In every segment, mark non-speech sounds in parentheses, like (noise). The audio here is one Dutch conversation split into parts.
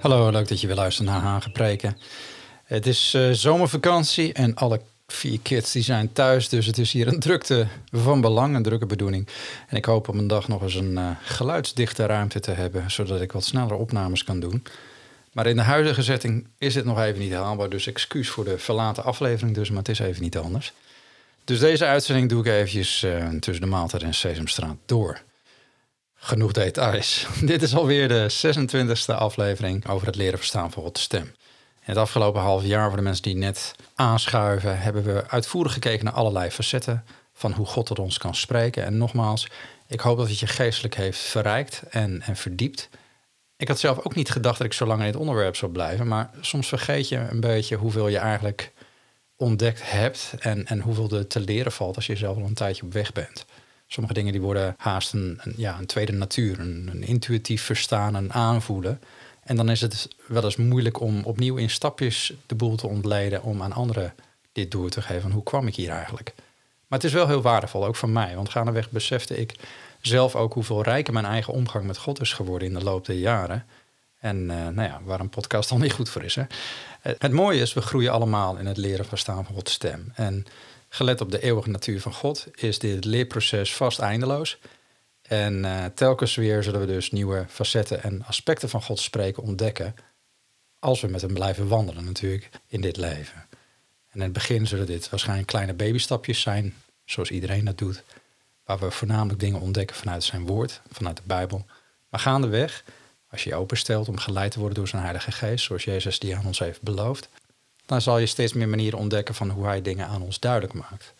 Hallo, leuk dat je weer luistert naar Hagenpreken. Het is eh, zomervakantie en alle vier kids die zijn thuis, dus het is hier een drukte van belang, een drukke bedoeling. En ik hoop op een dag nog eens een uh, geluidsdichte ruimte te hebben, zodat ik wat sneller opnames kan doen. Maar in de huidige setting is dit nog even niet haalbaar, dus excuus voor de verlaten aflevering dus, maar het is even niet anders. Dus deze uitzending doe ik eventjes uh, tussen de maaltijd en Sesamstraat door. Genoeg details. (laughs) Dit is alweer de 26e aflevering over het leren verstaan van Gods stem. In het afgelopen half jaar, voor de mensen die net aanschuiven, hebben we uitvoerig gekeken naar allerlei facetten van hoe God tot ons kan spreken. En nogmaals, ik hoop dat het je geestelijk heeft verrijkt en, en verdiept. Ik had zelf ook niet gedacht dat ik zo lang in het onderwerp zou blijven, maar soms vergeet je een beetje hoeveel je eigenlijk ontdekt hebt en, en hoeveel er te leren valt als je zelf al een tijdje op weg bent. Sommige dingen die worden haast een, ja, een tweede natuur, een, intuïtief verstaan en aanvoelen. En dan is het wel eens moeilijk om opnieuw in stapjes de boel te ontleden om aan anderen dit door te geven. hoe kwam ik hier eigenlijk? Maar het is wel heel waardevol, ook voor mij. Want gaandeweg besefte ik zelf ook hoeveel rijker mijn eigen omgang met God is geworden in de loop der jaren. En uh, nou ja, waar een podcast dan niet goed voor is. Hè? Het mooie is, we groeien allemaal in het leren verstaan van Gods stem. En gelet op de eeuwige natuur van God, is dit leerproces vast eindeloos. En uh, telkens weer zullen we dus nieuwe facetten en aspecten van God spreken ontdekken. Als we met hem blijven wandelen, natuurlijk, in dit leven. En in het begin zullen dit waarschijnlijk kleine babystapjes zijn, zoals iedereen dat doet. Waar we voornamelijk dingen ontdekken vanuit zijn woord, vanuit de Bijbel. Maar gaandeweg, als je je openstelt om geleid te worden door zijn Heilige Geest, zoals Jezus die aan ons heeft beloofd, dan zal je steeds meer manieren ontdekken van hoe hij dingen aan ons duidelijk maakt.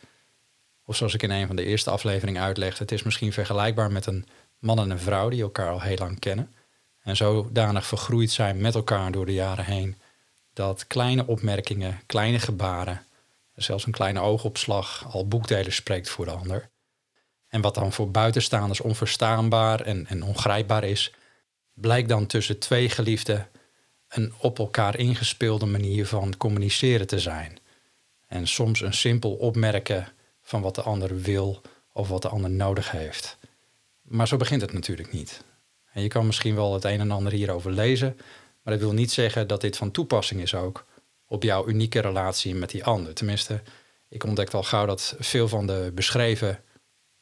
Of zoals ik in een van de eerste afleveringen uitlegde, het is misschien vergelijkbaar met een man en een vrouw die elkaar al heel lang kennen. En zodanig vergroeid zijn met elkaar door de jaren heen, dat kleine opmerkingen, kleine gebaren, zelfs een kleine oogopslag al boekdelen spreekt voor de ander. En wat dan voor buitenstaanders onverstaanbaar en, en ongrijpbaar is, blijkt dan tussen twee geliefden een op elkaar ingespeelde manier van communiceren te zijn. En soms een simpel opmerken van wat de ander wil of wat de ander nodig heeft. Maar zo begint het natuurlijk niet. En je kan misschien wel het een en ander hierover lezen, maar dat wil niet zeggen dat dit van toepassing is ook op jouw unieke relatie met die ander. Tenminste, ik ontdekte al gauw dat veel van de beschreven,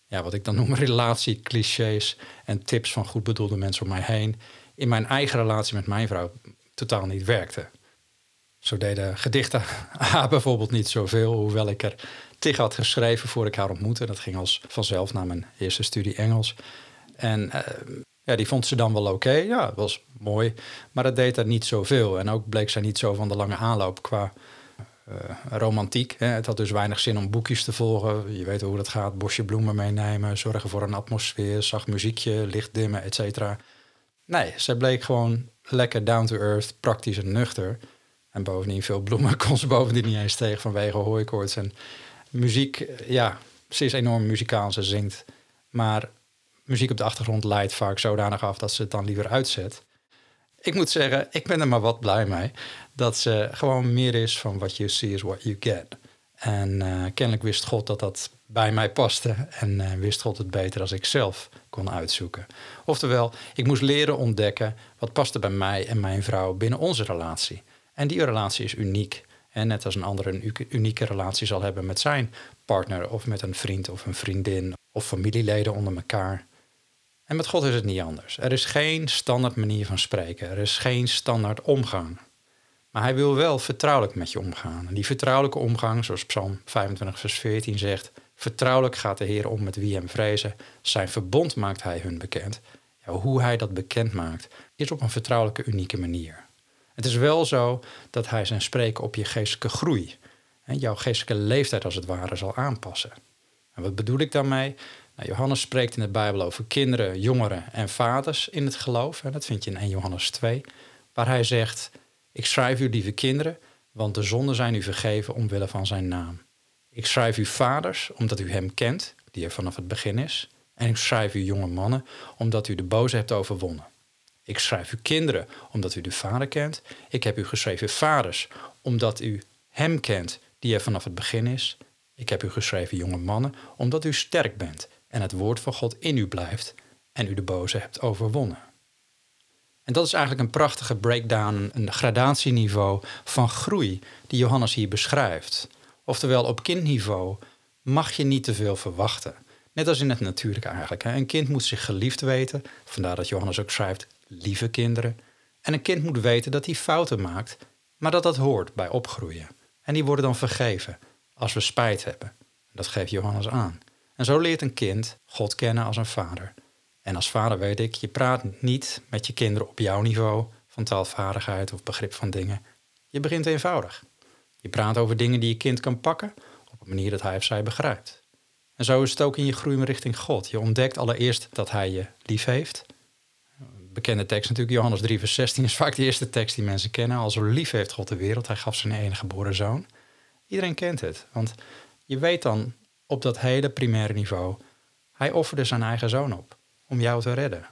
ja, wat ik dan noem (laughs) relatieclichés en tips van goed bedoelde mensen om mij heen, in mijn eigen relatie met mijn vrouw totaal niet werkte. Zo deden gedichten (laughs) haar bijvoorbeeld niet zoveel, hoewel ik er tig had geschreven voor ik haar ontmoette. Dat ging als vanzelf na mijn eerste studie Engels. En uh, ja, die vond ze dan wel oké. Ja, was mooi. Maar het deed er niet zoveel. En ook bleek zij niet zo van de lange aanloop qua uh, romantiek. Hè. Het had dus weinig zin om boekjes te volgen. Je weet hoe dat gaat. Bosje bloemen meenemen. Zorgen voor een atmosfeer. Zacht muziekje. Licht dimmen, et cetera. Nee, zij bleek gewoon lekker down to earth, praktisch en nuchter. En bovendien veel bloemen (laughs) kon ze bovendien niet eens tegen vanwege hooikoorts. En muziek, ja, ze is enorm muzikaal, ze zingt. Maar muziek op de achtergrond leidt vaak zodanig af dat ze het dan liever uitzet. Ik moet zeggen, ik ben er maar wat blij mee. Dat ze gewoon meer is van what you see is what you get. En uh, kennelijk wist God dat dat bij mij paste. En uh, wist God het beter als ik zelf kon uitzoeken. Oftewel, ik moest leren ontdekken wat paste bij mij en mijn vrouw binnen onze relatie. En die relatie is uniek. En net als een andere een unieke relatie zal hebben met zijn partner of met een vriend of een vriendin of familieleden onder elkaar. En met God is het niet anders. Er is geen standaard manier van spreken. Er is geen standaard omgang. Maar hij wil wel vertrouwelijk met je omgaan. En die vertrouwelijke omgang, zoals Psalm 25, vers 14 zegt, vertrouwelijk gaat de Heer om met wie hem vrezen. Zijn verbond maakt hij hun bekend. Ja, hoe hij dat bekend maakt, is op een vertrouwelijke, unieke manier. Het is wel zo dat hij zijn spreken op je geestelijke groei, en jouw geestelijke leeftijd als het ware, zal aanpassen. En wat bedoel ik daarmee? Nou, Johannes spreekt in de Bijbel over kinderen, jongeren en vaders in het geloof. En dat vind je in 1 Johannes 2, waar hij zegt: Ik schrijf u, lieve kinderen, want de zonden zijn u vergeven omwille van zijn naam. Ik schrijf u vaders, omdat u hem kent, die er vanaf het begin is. En ik schrijf u jonge mannen, omdat u de boze hebt overwonnen. Ik schrijf u kinderen, omdat u de Vader kent. Ik heb u geschreven vaders, omdat u hem kent, die er vanaf het begin is. Ik heb u geschreven jonge mannen, omdat u sterk bent en het woord van God in u blijft en u de boze hebt overwonnen. En dat is eigenlijk een prachtige breakdown, een gradatieniveau van groei die Johannes hier beschrijft. Oftewel, op kindniveau mag je niet te veel verwachten. Net als in het natuurlijke eigenlijk. Een kind moet zich geliefd weten, vandaar dat Johannes ook schrijft, lieve kinderen. En een kind moet weten dat hij fouten maakt, maar dat dat hoort bij opgroeien. En die worden dan vergeven als we spijt hebben. Dat geeft Johannes aan. En zo leert een kind God kennen als een vader. En als vader weet ik, je praat niet met je kinderen op jouw niveau van taalvaardigheid of begrip van dingen. Je begint eenvoudig. Je praat over dingen die je kind kan pakken op een manier dat hij of zij begrijpt. En zo is het ook in je groei richting God. Je ontdekt allereerst dat hij je lief heeft. Bekende tekst natuurlijk, Johannes 3, vers 16 is vaak de eerste tekst die mensen kennen. Al zo lief heeft God de wereld, hij gaf zijn enige geboren zoon. Iedereen kent het, want je weet dan op dat hele primaire niveau, hij offerde zijn eigen zoon op om jou te redden.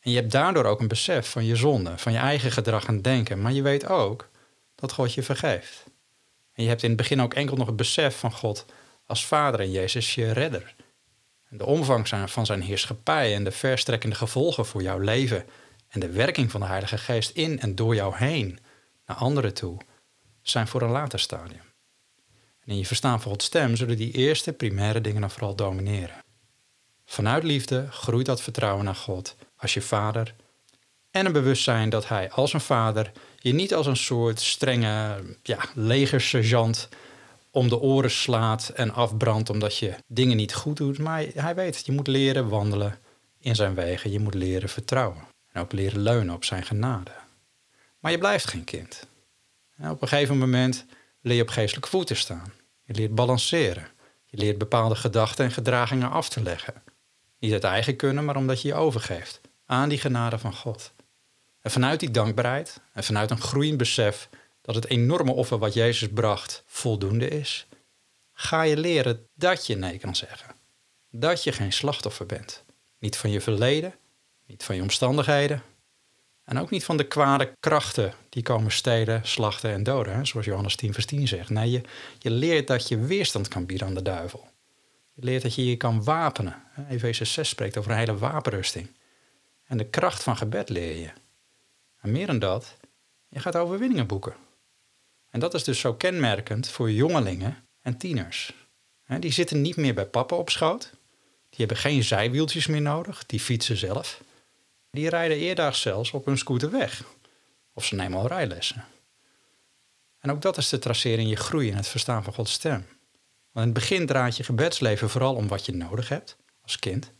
En je hebt daardoor ook een besef van je zonde, van je eigen gedrag en denken, maar je weet ook dat God je vergeeft. En je hebt in het begin ook enkel nog het besef van God als Vader en Jezus je redder. En de omvang van zijn heerschappij en de verstrekkende gevolgen voor jouw leven en de werking van de Heilige Geest in en door jou heen naar anderen toe zijn voor een later stadium. En in je verstaan van Gods stem zullen die eerste primaire dingen dan vooral domineren. Vanuit liefde groeit dat vertrouwen naar God als je vader en een bewustzijn dat hij als een vader je niet als een soort strenge ja, legersergeant om de oren slaat en afbrandt omdat je dingen niet goed doet. Maar hij weet, je moet leren wandelen in zijn wegen. Je moet leren vertrouwen. En ook leren leunen op zijn genade. Maar je blijft geen kind. En op een gegeven moment leer je op geestelijke voeten staan. Je leert balanceren. Je leert bepaalde gedachten en gedragingen af te leggen. Niet uit eigen kunnen, maar omdat je je overgeeft aan die genade van God. En vanuit die dankbaarheid en vanuit een groeiend besef dat het enorme offer wat Jezus bracht voldoende is, ga je leren dat je nee kan zeggen. Dat je geen slachtoffer bent. Niet van je verleden, niet van je omstandigheden. En ook niet van de kwade krachten die komen stelen, slachten en doden. Zoals Johannes 10, vers 10 zegt. Nee, je, je leert dat je weerstand kan bieden aan de duivel. Leert dat je je kan wapenen. Efeze 6 spreekt over een hele wapenrusting. En de kracht van gebed leer je. En meer dan dat, je gaat overwinningen boeken. En dat is dus zo kenmerkend voor jongelingen en tieners. Die zitten niet meer bij papa op schoot. Die hebben geen zijwieltjes meer nodig. Die fietsen zelf. Die rijden eerder zelfs op hun scooter weg. Of ze nemen al rijlessen. En ook dat is te traceren in je groei in het verstaan van Gods stem. Want in het begin draait je gebedsleven vooral om wat je nodig hebt als kind.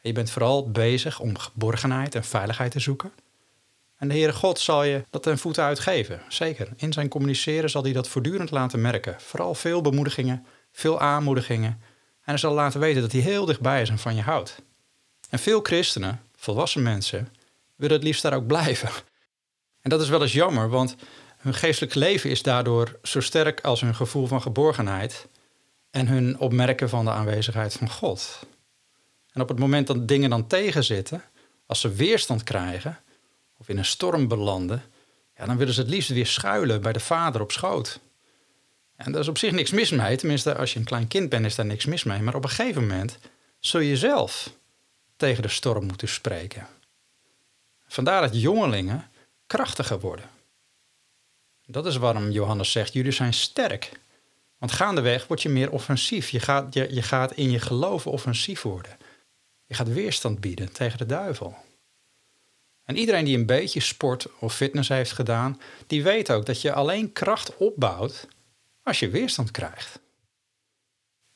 Je bent vooral bezig om geborgenheid en veiligheid te zoeken. En de Heere God zal je dat ten voeten uitgeven. Zeker. In zijn communiceren zal hij dat voortdurend laten merken. Vooral veel bemoedigingen, veel aanmoedigingen. En hij zal laten weten dat hij heel dichtbij is en van je houdt. En veel christenen, volwassen mensen, willen het liefst daar ook blijven. En dat is wel eens jammer, want hun geestelijk leven is daardoor zo sterk als hun gevoel van geborgenheid en hun opmerken van de aanwezigheid van God. En op het moment dat dingen dan tegenzitten, als ze weerstand krijgen, of in een storm belanden, ja, dan willen ze het liefst weer schuilen bij de vader op schoot. En daar is op zich niks mis mee. Tenminste, als je een klein kind bent, is daar niks mis mee. Maar op een gegeven moment zul je zelf tegen de storm moeten spreken. Vandaar dat jongelingen krachtiger worden. Dat is waarom Johannes zegt: jullie zijn sterk. Want gaandeweg word je meer offensief. Je gaat, je, je gaat in je geloven offensief worden. Je gaat weerstand bieden tegen de duivel. En iedereen die een beetje sport of fitness heeft gedaan, die weet ook dat je alleen kracht opbouwt als je weerstand krijgt.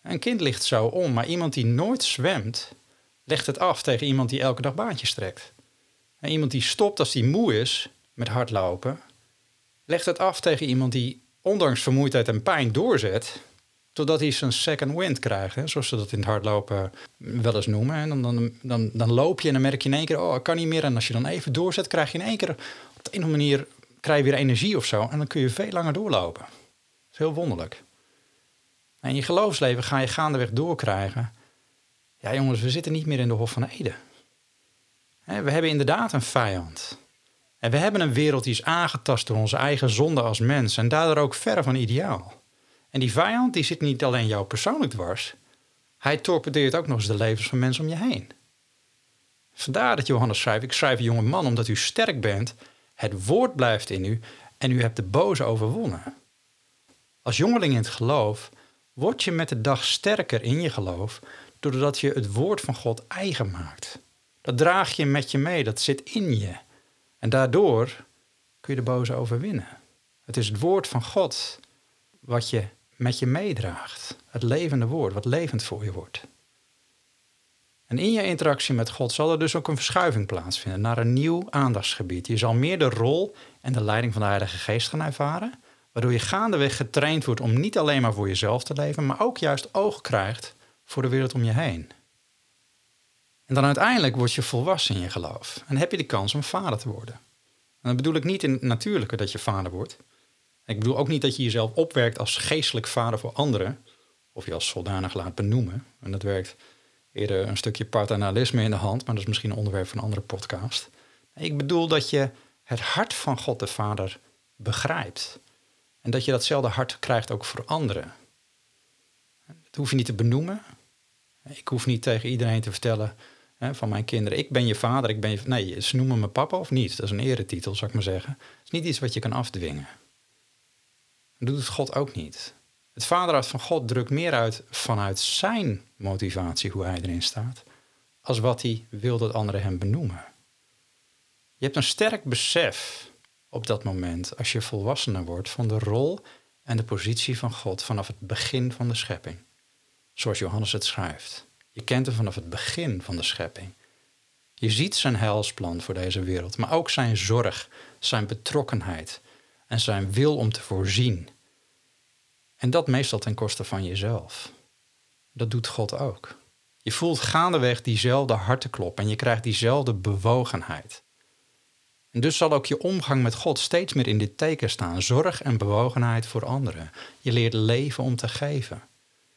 Een kind ligt zo om, maar iemand die nooit zwemt, legt het af tegen iemand die elke dag baantjes trekt. En iemand die stopt als hij moe is met hardlopen, legt het af tegen iemand die ondanks vermoeidheid en pijn doorzet Totdat hij zijn second wind krijgt, zoals ze dat in het hardlopen wel eens noemen. En dan, dan, dan, loop je en dan merk je in één keer, oh, ik kan niet meer. En als je dan even doorzet, krijg je in één keer, op de een of andere manier, krijg je weer energie of zo. En dan kun je veel langer doorlopen. Dat is heel wonderlijk. En je geloofsleven ga je gaandeweg doorkrijgen. Ja, jongens, we zitten niet meer in de Hof van Eden. We hebben inderdaad een vijand. En we hebben een wereld die is aangetast door onze eigen zonde als mens en daardoor ook ver van ideaal. En die vijand die zit niet alleen jou persoonlijk dwars, hij torpedeert ook nog eens de levens van mensen om je heen. Vandaar dat Johannes schrijft: Ik schrijf jonge man omdat u sterk bent, het woord blijft in u en u hebt de boze overwonnen. Als jongeling in het geloof word je met de dag sterker in je geloof doordat je het woord van God eigen maakt. Dat draag je met je mee, dat zit in je. En daardoor kun je de boze overwinnen. Het is het woord van God wat je met je meedraagt. Het levende woord, wat levend voor je wordt. En in je interactie met God zal er dus ook een verschuiving plaatsvinden naar een nieuw aandachtsgebied. Je zal meer de rol en de leiding van de Heilige Geest gaan ervaren, waardoor je gaandeweg getraind wordt om niet alleen maar voor jezelf te leven, maar ook juist oog krijgt voor de wereld om je heen. En dan uiteindelijk word je volwassen in je geloof en heb je de kans om vader te worden. En dan bedoel ik niet in het natuurlijke dat je vader wordt. Ik bedoel ook niet dat je jezelf opwerkt als geestelijk vader voor anderen, of je als zodanig laat benoemen. En dat werkt eerder een stukje paternalisme in de hand, maar dat is misschien een onderwerp van een andere podcast. Ik bedoel dat je het hart van God de Vader begrijpt. En dat je datzelfde hart krijgt ook voor anderen. Dat hoef je niet te benoemen. Ik hoef niet tegen iedereen te vertellen hè, van mijn kinderen: ik ben je vader, ik ben je. Nee, ze noemen me papa of niet. Dat is een eretitel, zou ik maar zeggen. Het is niet iets wat je kan afdwingen. Dat doet God ook niet. Het vaderhart van God drukt meer uit vanuit zijn motivatie, hoe hij erin staat, als wat hij wil dat anderen hem benoemen. Je hebt een sterk besef op dat moment, als je volwassener wordt, van de rol en de positie van God vanaf het begin van de schepping. Zoals Johannes het schrijft. Je kent hem vanaf het begin van de schepping. Je ziet zijn heilsplan voor deze wereld, maar ook zijn zorg, zijn betrokkenheid en zijn wil om te voorzien. En dat meestal ten koste van jezelf. Dat doet God ook. Je voelt gaandeweg diezelfde harteklop en je krijgt diezelfde bewogenheid. En dus zal ook je omgang met God steeds meer in dit teken staan: zorg en bewogenheid voor anderen. Je leert leven om te geven.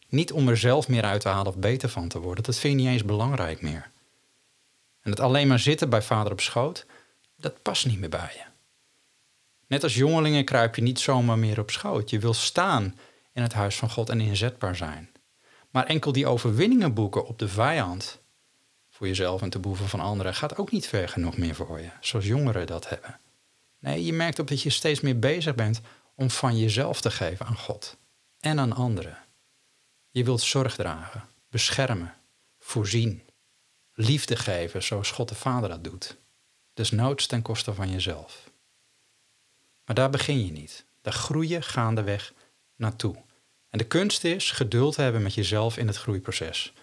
Niet om er zelf meer uit te halen of beter van te worden. Dat vind je niet eens belangrijk meer. En het alleen maar zitten bij vader op schoot, dat past niet meer bij je. Net als jongelingen kruip je niet zomaar meer op schoot. Je wil staan in het huis van God en inzetbaar zijn. Maar enkel die overwinningen boeken op de vijand, voor jezelf en te behoeven van anderen, gaat ook niet ver genoeg meer voor je, zoals jongeren dat hebben. Nee, je merkt op dat je steeds meer bezig bent om van jezelf te geven aan God en aan anderen. Je wilt zorg dragen, beschermen, voorzien, liefde geven zoals God de Vader dat doet. Dus noods ten koste van jezelf. Maar daar begin je niet. Daar groei je gaandeweg naartoe. En de kunst is geduld hebben met jezelf in het groeiproces.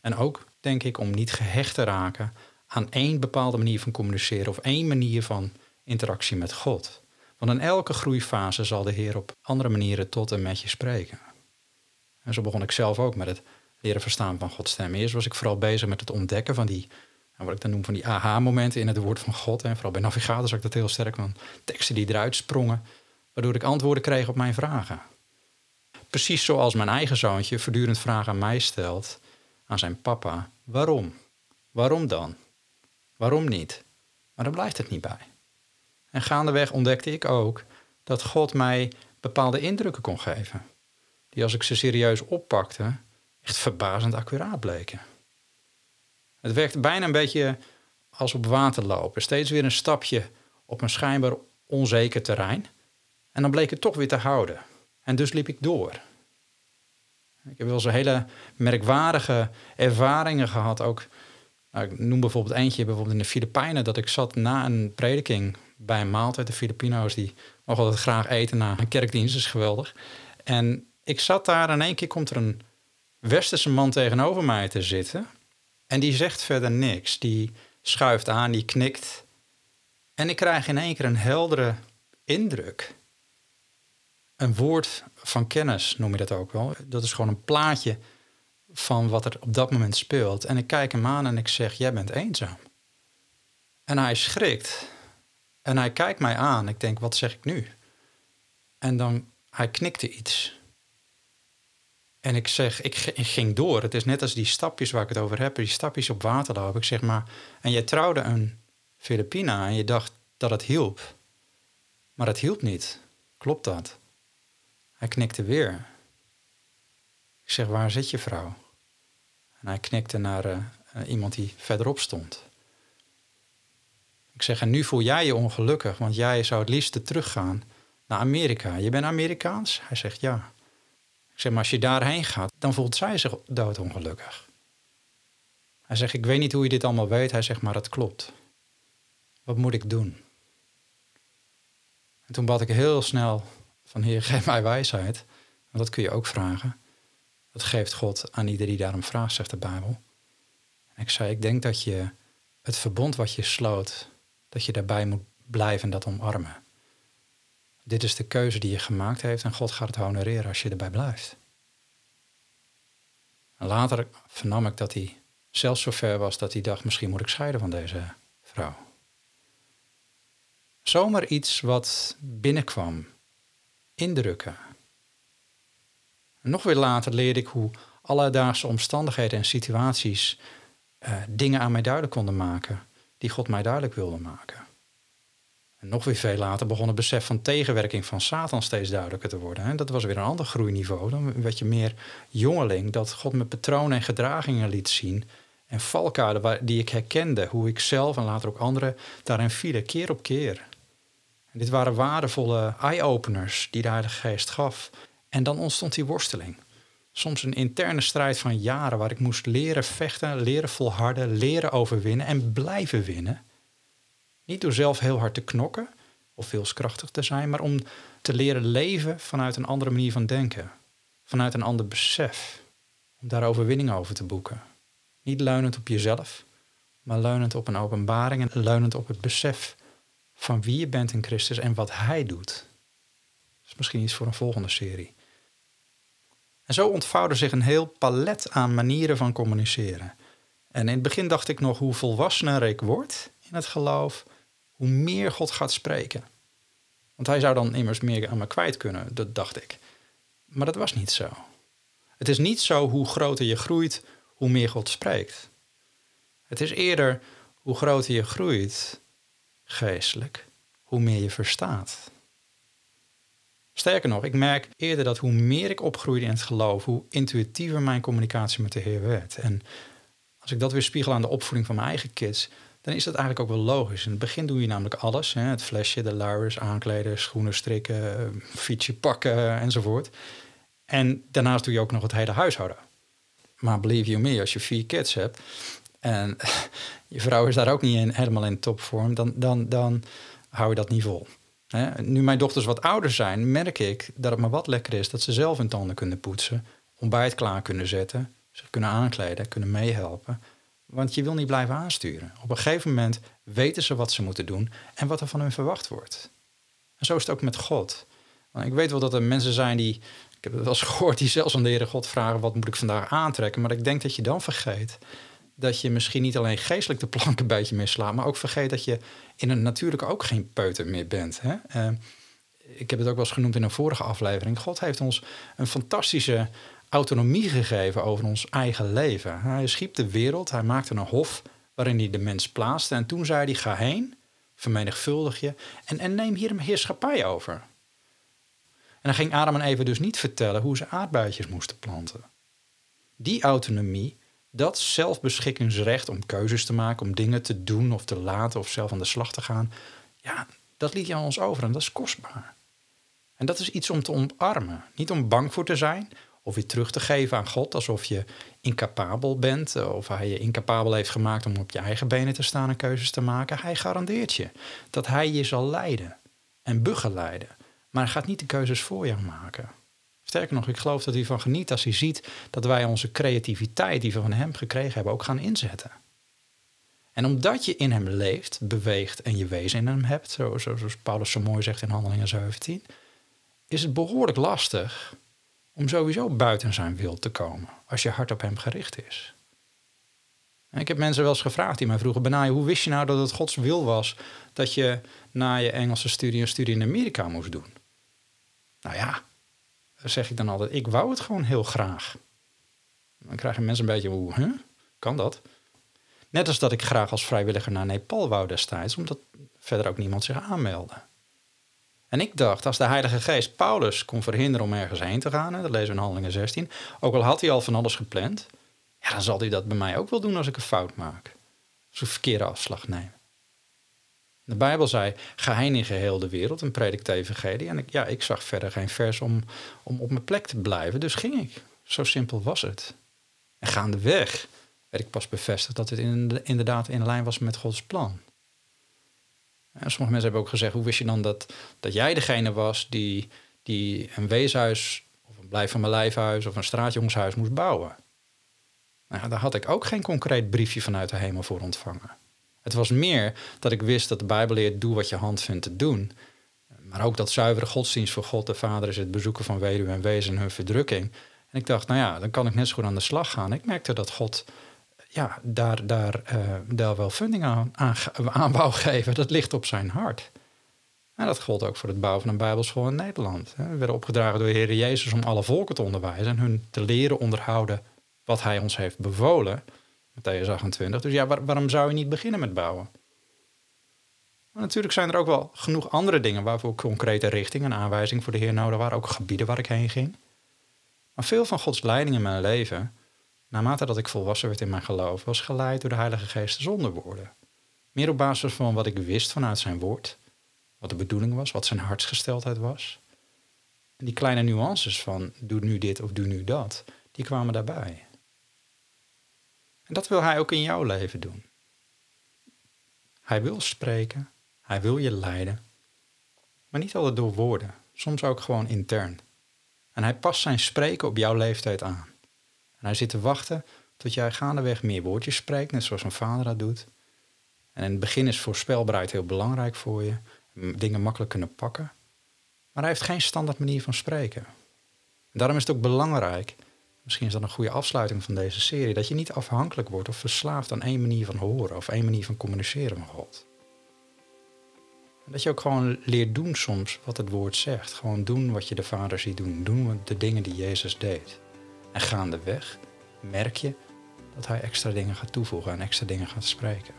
En ook, denk ik, om niet gehecht te raken aan één bepaalde manier van communiceren of één manier van interactie met God. Want in elke groeifase zal de Heer op andere manieren tot en met je spreken. En zo begon ik zelf ook met het leren verstaan van Gods stem. Eerst was ik vooral bezig met het ontdekken van die, wat ik dan noem van die aha-momenten in het woord van God. En vooral bij navigator zag ik dat heel sterk van teksten die eruit sprongen, waardoor ik antwoorden kreeg op mijn vragen. Precies zoals mijn eigen zoontje voortdurend vragen aan mij stelt, aan zijn papa: waarom? Waarom dan? Waarom niet? Maar dan blijft het niet bij. En gaandeweg ontdekte ik ook dat God mij bepaalde indrukken kon geven die als ik ze serieus oppakte, echt verbazend accuraat bleken. Het werkte bijna een beetje als op water lopen. Steeds weer een stapje op een schijnbaar onzeker terrein. En dan bleek het toch weer te houden. En dus liep ik door. Ik heb wel eens hele merkwaardige ervaringen gehad. Ook, nou, ik noem bijvoorbeeld eentje bijvoorbeeld in de Filipijnen. Dat ik zat na een prediking bij een maaltijd. De Filipino's die mogen altijd graag eten na een kerkdienst. Is geweldig. En ik zat daar en in één keer komt er een westerse man tegenover mij te zitten. En die zegt verder niks. Die schuift aan, die knikt. En ik krijg in één keer een heldere indruk. een woord van kennis, noem je dat ook wel. Dat is gewoon een plaatje van wat er op dat moment speelt. En ik kijk hem aan en ik zeg, jij bent eenzaam. En hij schrikt. En hij kijkt mij aan. Ik denk, wat zeg ik nu? En dan, hij knikte iets. En ik zeg, ik, ging door. Het is net als die stapjes waar ik het over heb, die stapjes op water lopen. Ik zeg maar, en jij trouwde een Filipina en je dacht dat het hielp. Maar het hielp niet. Klopt dat? Hij knikte weer. Ik zeg, waar zit je vrouw? En hij knikte naar uh, iemand die verderop stond. Ik zeg, en nu voel jij je ongelukkig, want jij zou het liefst teruggaan naar Amerika. Je bent Amerikaans? Hij zegt ja. Zeg, maar als je daarheen gaat, dan voelt zij zich doodongelukkig. Hij zegt, ik weet niet hoe je dit allemaal weet. Hij zegt, maar het klopt. Wat moet ik doen? En toen bad ik heel snel van Heer, geef mij wijsheid. En dat kun je ook vragen. Dat geeft God aan ieder die daarom vraagt, zegt de Bijbel. En ik zei, ik denk dat je het verbond wat je sloot, dat je daarbij moet blijven en dat omarmen. Dit is de keuze die je gemaakt heeft en God gaat het honoreren als je erbij blijft. Later vernam ik dat hij zelfs zo ver was dat hij dacht, misschien moet ik scheiden van deze vrouw. Zomaar iets wat binnenkwam, indrukken. En nog weer later leerde ik hoe alledaagse omstandigheden en situaties uh, dingen aan mij duidelijk konden maken, die God mij duidelijk wilde maken. En nog weer veel later begon het besef van tegenwerking van Satan steeds duidelijker te worden. En dat was weer een ander groeiniveau. Dan werd je meer jongeling, dat God me patronen en gedragingen liet zien. En valkuilen die ik herkende, hoe ik zelf en later ook anderen daarin vielen, keer op keer. En dit waren waardevolle eye-openers die de Heilige Geest gaf. En dan ontstond die worsteling. Soms een interne strijd van jaren waar ik moest leren vechten, leren volharden, leren overwinnen en blijven winnen. Niet door zelf heel hard te knokken of wilskrachtig te zijn, maar om te leren leven vanuit een andere manier van denken. Vanuit een ander besef. Om daar overwinning over te boeken. Niet leunend op jezelf, maar leunend op een openbaring en leunend op het besef van wie je bent in Christus en wat Hij doet. Dat is misschien iets voor een volgende serie. En zo ontvouwde zich een heel palet aan manieren van communiceren. En in het begin dacht ik nog hoe volwassener ik word in het geloof, hoe meer God gaat spreken. Want hij zou dan immers meer aan me kwijt kunnen, dat dacht ik. Maar dat was niet zo. Het is niet zo hoe groter je groeit, hoe meer God spreekt. Het is eerder hoe groter je groeit, geestelijk, hoe meer je verstaat. Sterker nog, ik merk eerder dat hoe meer ik opgroeide in het geloof, hoe intuïtiever mijn communicatie met de Heer werd. En als ik dat weer spiegel aan de opvoeding van mijn eigen kids, dan is dat eigenlijk ook wel logisch. In het begin doe je namelijk alles. Hè? Het flesje, de luiers, aankleden, schoenen strikken, fietsje pakken enzovoort. En daarnaast doe je ook nog het hele huishouden. Maar believe you me, als je vier kids hebt en (laughs) je vrouw is daar ook niet in, helemaal in topvorm, dan, dan, dan hou je dat niet vol. Nu mijn dochters wat ouder zijn, merk ik dat het maar wat lekker is dat ze zelf hun tanden kunnen poetsen, ontbijt klaar kunnen zetten, zich kunnen aankleden, kunnen meehelpen. Want je wil niet blijven aansturen. Op een gegeven moment weten ze wat ze moeten doen en wat er van hun verwacht wordt. En zo is het ook met God. Want ik weet wel dat er mensen zijn die, ik heb het wel eens (laughs) gehoord, die zelfs aan de Heere God vragen: wat moet ik vandaag aantrekken? Maar ik denk dat je dan vergeet dat je misschien niet alleen geestelijk de plank een beetje mislaat, maar ook vergeet dat je in het natuurlijke ook geen peuter meer bent. Hè? Uh, ik heb het ook wel eens genoemd in een vorige aflevering. God heeft ons een fantastische autonomie gegeven over ons eigen leven. Hij schiep de wereld, hij maakte een hof waarin hij de mens plaatste. En toen zei hij: ga heen, vermenigvuldig je en, neem hier een heerschappij over. En dan ging Adam en Eva dus niet vertellen hoe ze aardbeidjes moesten planten. Die autonomie, dat zelfbeschikkingsrecht om keuzes te maken, om dingen te doen of te laten of zelf aan de slag te gaan, ja, dat liet hij aan ons over en dat is kostbaar. En dat is iets om te omarmen. Niet om bang voor te zijn of weer terug te geven aan God alsof je incapabel bent eh, of hij je incapabel heeft gemaakt om op je eigen benen te staan en keuzes te maken. Hij garandeert je dat hij je zal leiden en begeleiden, maar hij gaat niet de keuzes voor jou maken. Sterker nog, ik geloof dat hij van geniet als hij ziet dat wij onze creativiteit die we van hem gekregen hebben ook gaan inzetten. En omdat je in hem leeft, beweegt en je wezen in hem hebt, zoals Paulus zo mooi zegt in Handelingen 17, is het behoorlijk lastig om sowieso buiten zijn wil te komen als je hart op hem gericht is. En ik heb mensen wel eens gevraagd die mij vroegen: Benaai, hoe wist je nou dat het Gods wil was dat je na je Engelse studie een studie in Amerika moest doen? Nou ja, zeg ik dan altijd: ik wou het gewoon heel graag. Dan krijgen mensen een beetje: hoe, kan dat? Net als dat ik graag als vrijwilliger naar Nepal wou destijds, omdat verder ook niemand zich aanmeldde. En ik dacht, als de Heilige Geest Paulus kon verhinderen om ergens heen te gaan, dat lezen we in Handelingen 16, ook al had hij al van alles gepland, ja, dan zal hij dat bij mij ook wel doen als ik een fout maak. Als ik een verkeerde afslag neem. De Bijbel zei, ga heen in geheel de wereld en predik de evangelie. En ik, ja, ik zag verder geen vers om, om op mijn plek te blijven, dus ging ik. Zo simpel was het. En gaandeweg werd ik pas bevestigd dat het inderdaad in lijn was met Gods plan. En sommige mensen hebben ook gezegd, hoe wist je dan dat, dat jij degene was die, die een weeshuis of een blijf van mijn lijfhuis of een straatjongenshuis moest bouwen? Nou, daar had ik ook geen concreet briefje vanuit de hemel voor ontvangen. Het was meer dat ik wist dat de Bijbel leert, doe wat je hand vindt te doen. Maar ook dat zuivere godsdienst voor God de Vader is het bezoeken van weduwen en wezen en hun verdrukking. En ik dacht, nou ja, dan kan ik net zo goed aan de slag gaan. Ik merkte dat God ja, daar, daar, uh, daar wel funding aan, aan, geven. Dat ligt op zijn hart. En dat gold ook voor het bouwen van een Bijbelschool in Nederland. We werden opgedragen door de Heer Jezus om alle volken te onderwijzen en hun te leren onderhouden wat hij ons heeft bevolen. Matthäus 28. Dus ja, waarom zou je niet beginnen met bouwen? Natuurlijk zijn er ook wel genoeg andere dingen waarvoor concrete richting en aanwijzing voor de Heer nodig waren. Ook gebieden waar ik heen ging. Maar veel van Gods leiding in mijn leven, naarmate dat ik volwassen werd in mijn geloof, was geleid door de Heilige Geest zonder woorden. Meer op basis van wat ik wist vanuit zijn woord, wat de bedoeling was, wat zijn hartsgesteldheid was. En die kleine nuances van doe nu dit of doe nu dat, die kwamen daarbij. En dat wil hij ook in jouw leven doen. Hij wil spreken, hij wil je leiden, maar niet altijd door woorden, soms ook gewoon intern. En hij past zijn spreken op jouw leeftijd aan. En hij zit te wachten tot jij gaandeweg meer woordjes spreekt, net zoals een vader dat doet. En in het begin is voorspelbaarheid heel belangrijk voor je, dingen makkelijk kunnen pakken. Maar hij heeft geen standaard manier van spreken. En daarom is het ook belangrijk misschien is dat een goede afsluiting van deze serie, dat je niet afhankelijk wordt of verslaafd aan één manier van horen of één manier van communiceren met God. En dat je ook gewoon leert doen soms wat het woord zegt. Gewoon doen wat je de Vader ziet doen. Doen de dingen die Jezus deed. En gaandeweg merk je dat hij extra dingen gaat toevoegen en extra dingen gaat spreken.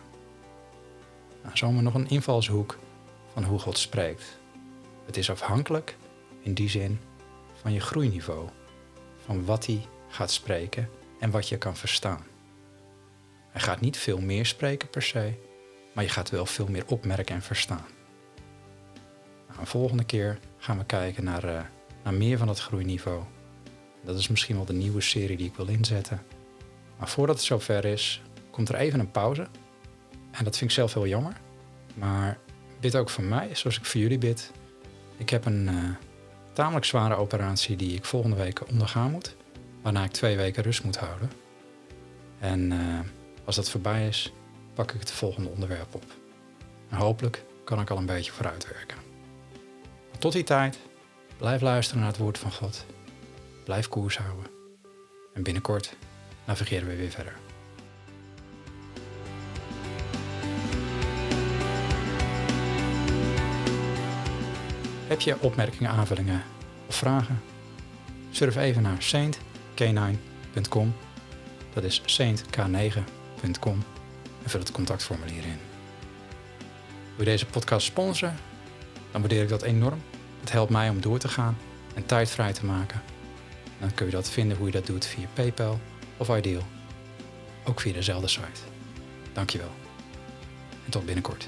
Nou, zomaar nog een invalshoek van hoe God spreekt. Het is afhankelijk in die zin van je groeiniveau. Van wat hij gaat spreken en wat je kan verstaan. Hij gaat niet veel meer spreken per se, maar je gaat wel veel meer opmerken en verstaan. Nou, volgende keer gaan we kijken naar, uh, naar meer van dat groeiniveau. Dat is misschien wel de nieuwe serie die ik wil inzetten. Maar voordat het zover is, komt er even een pauze. En dat vind ik zelf heel jammer. Maar bid ook voor mij, zoals ik voor jullie bid. Ik heb een uh, tamelijk zware operatie die ik volgende week ondergaan moet waarna ik twee weken rust moet houden. En uh, als dat voorbij is, pak ik het volgende onderwerp op. En hopelijk kan ik al een beetje vooruitwerken. tot die tijd, blijf luisteren naar het woord van God. Blijf koers houden. En binnenkort navigeren we weer verder. Heb je opmerkingen, aanvullingen of vragen? Surf even naar Saint k9.com. Dat is saintk9.com en vul het contactformulier in. Wil je deze podcast sponsoren? Dan waardeer ik dat enorm. Het helpt mij om door te gaan en tijd vrij te maken. Dan kun je dat vinden hoe je dat doet via PayPal of Ideal. Ook via dezelfde site. Dankjewel. En tot binnenkort.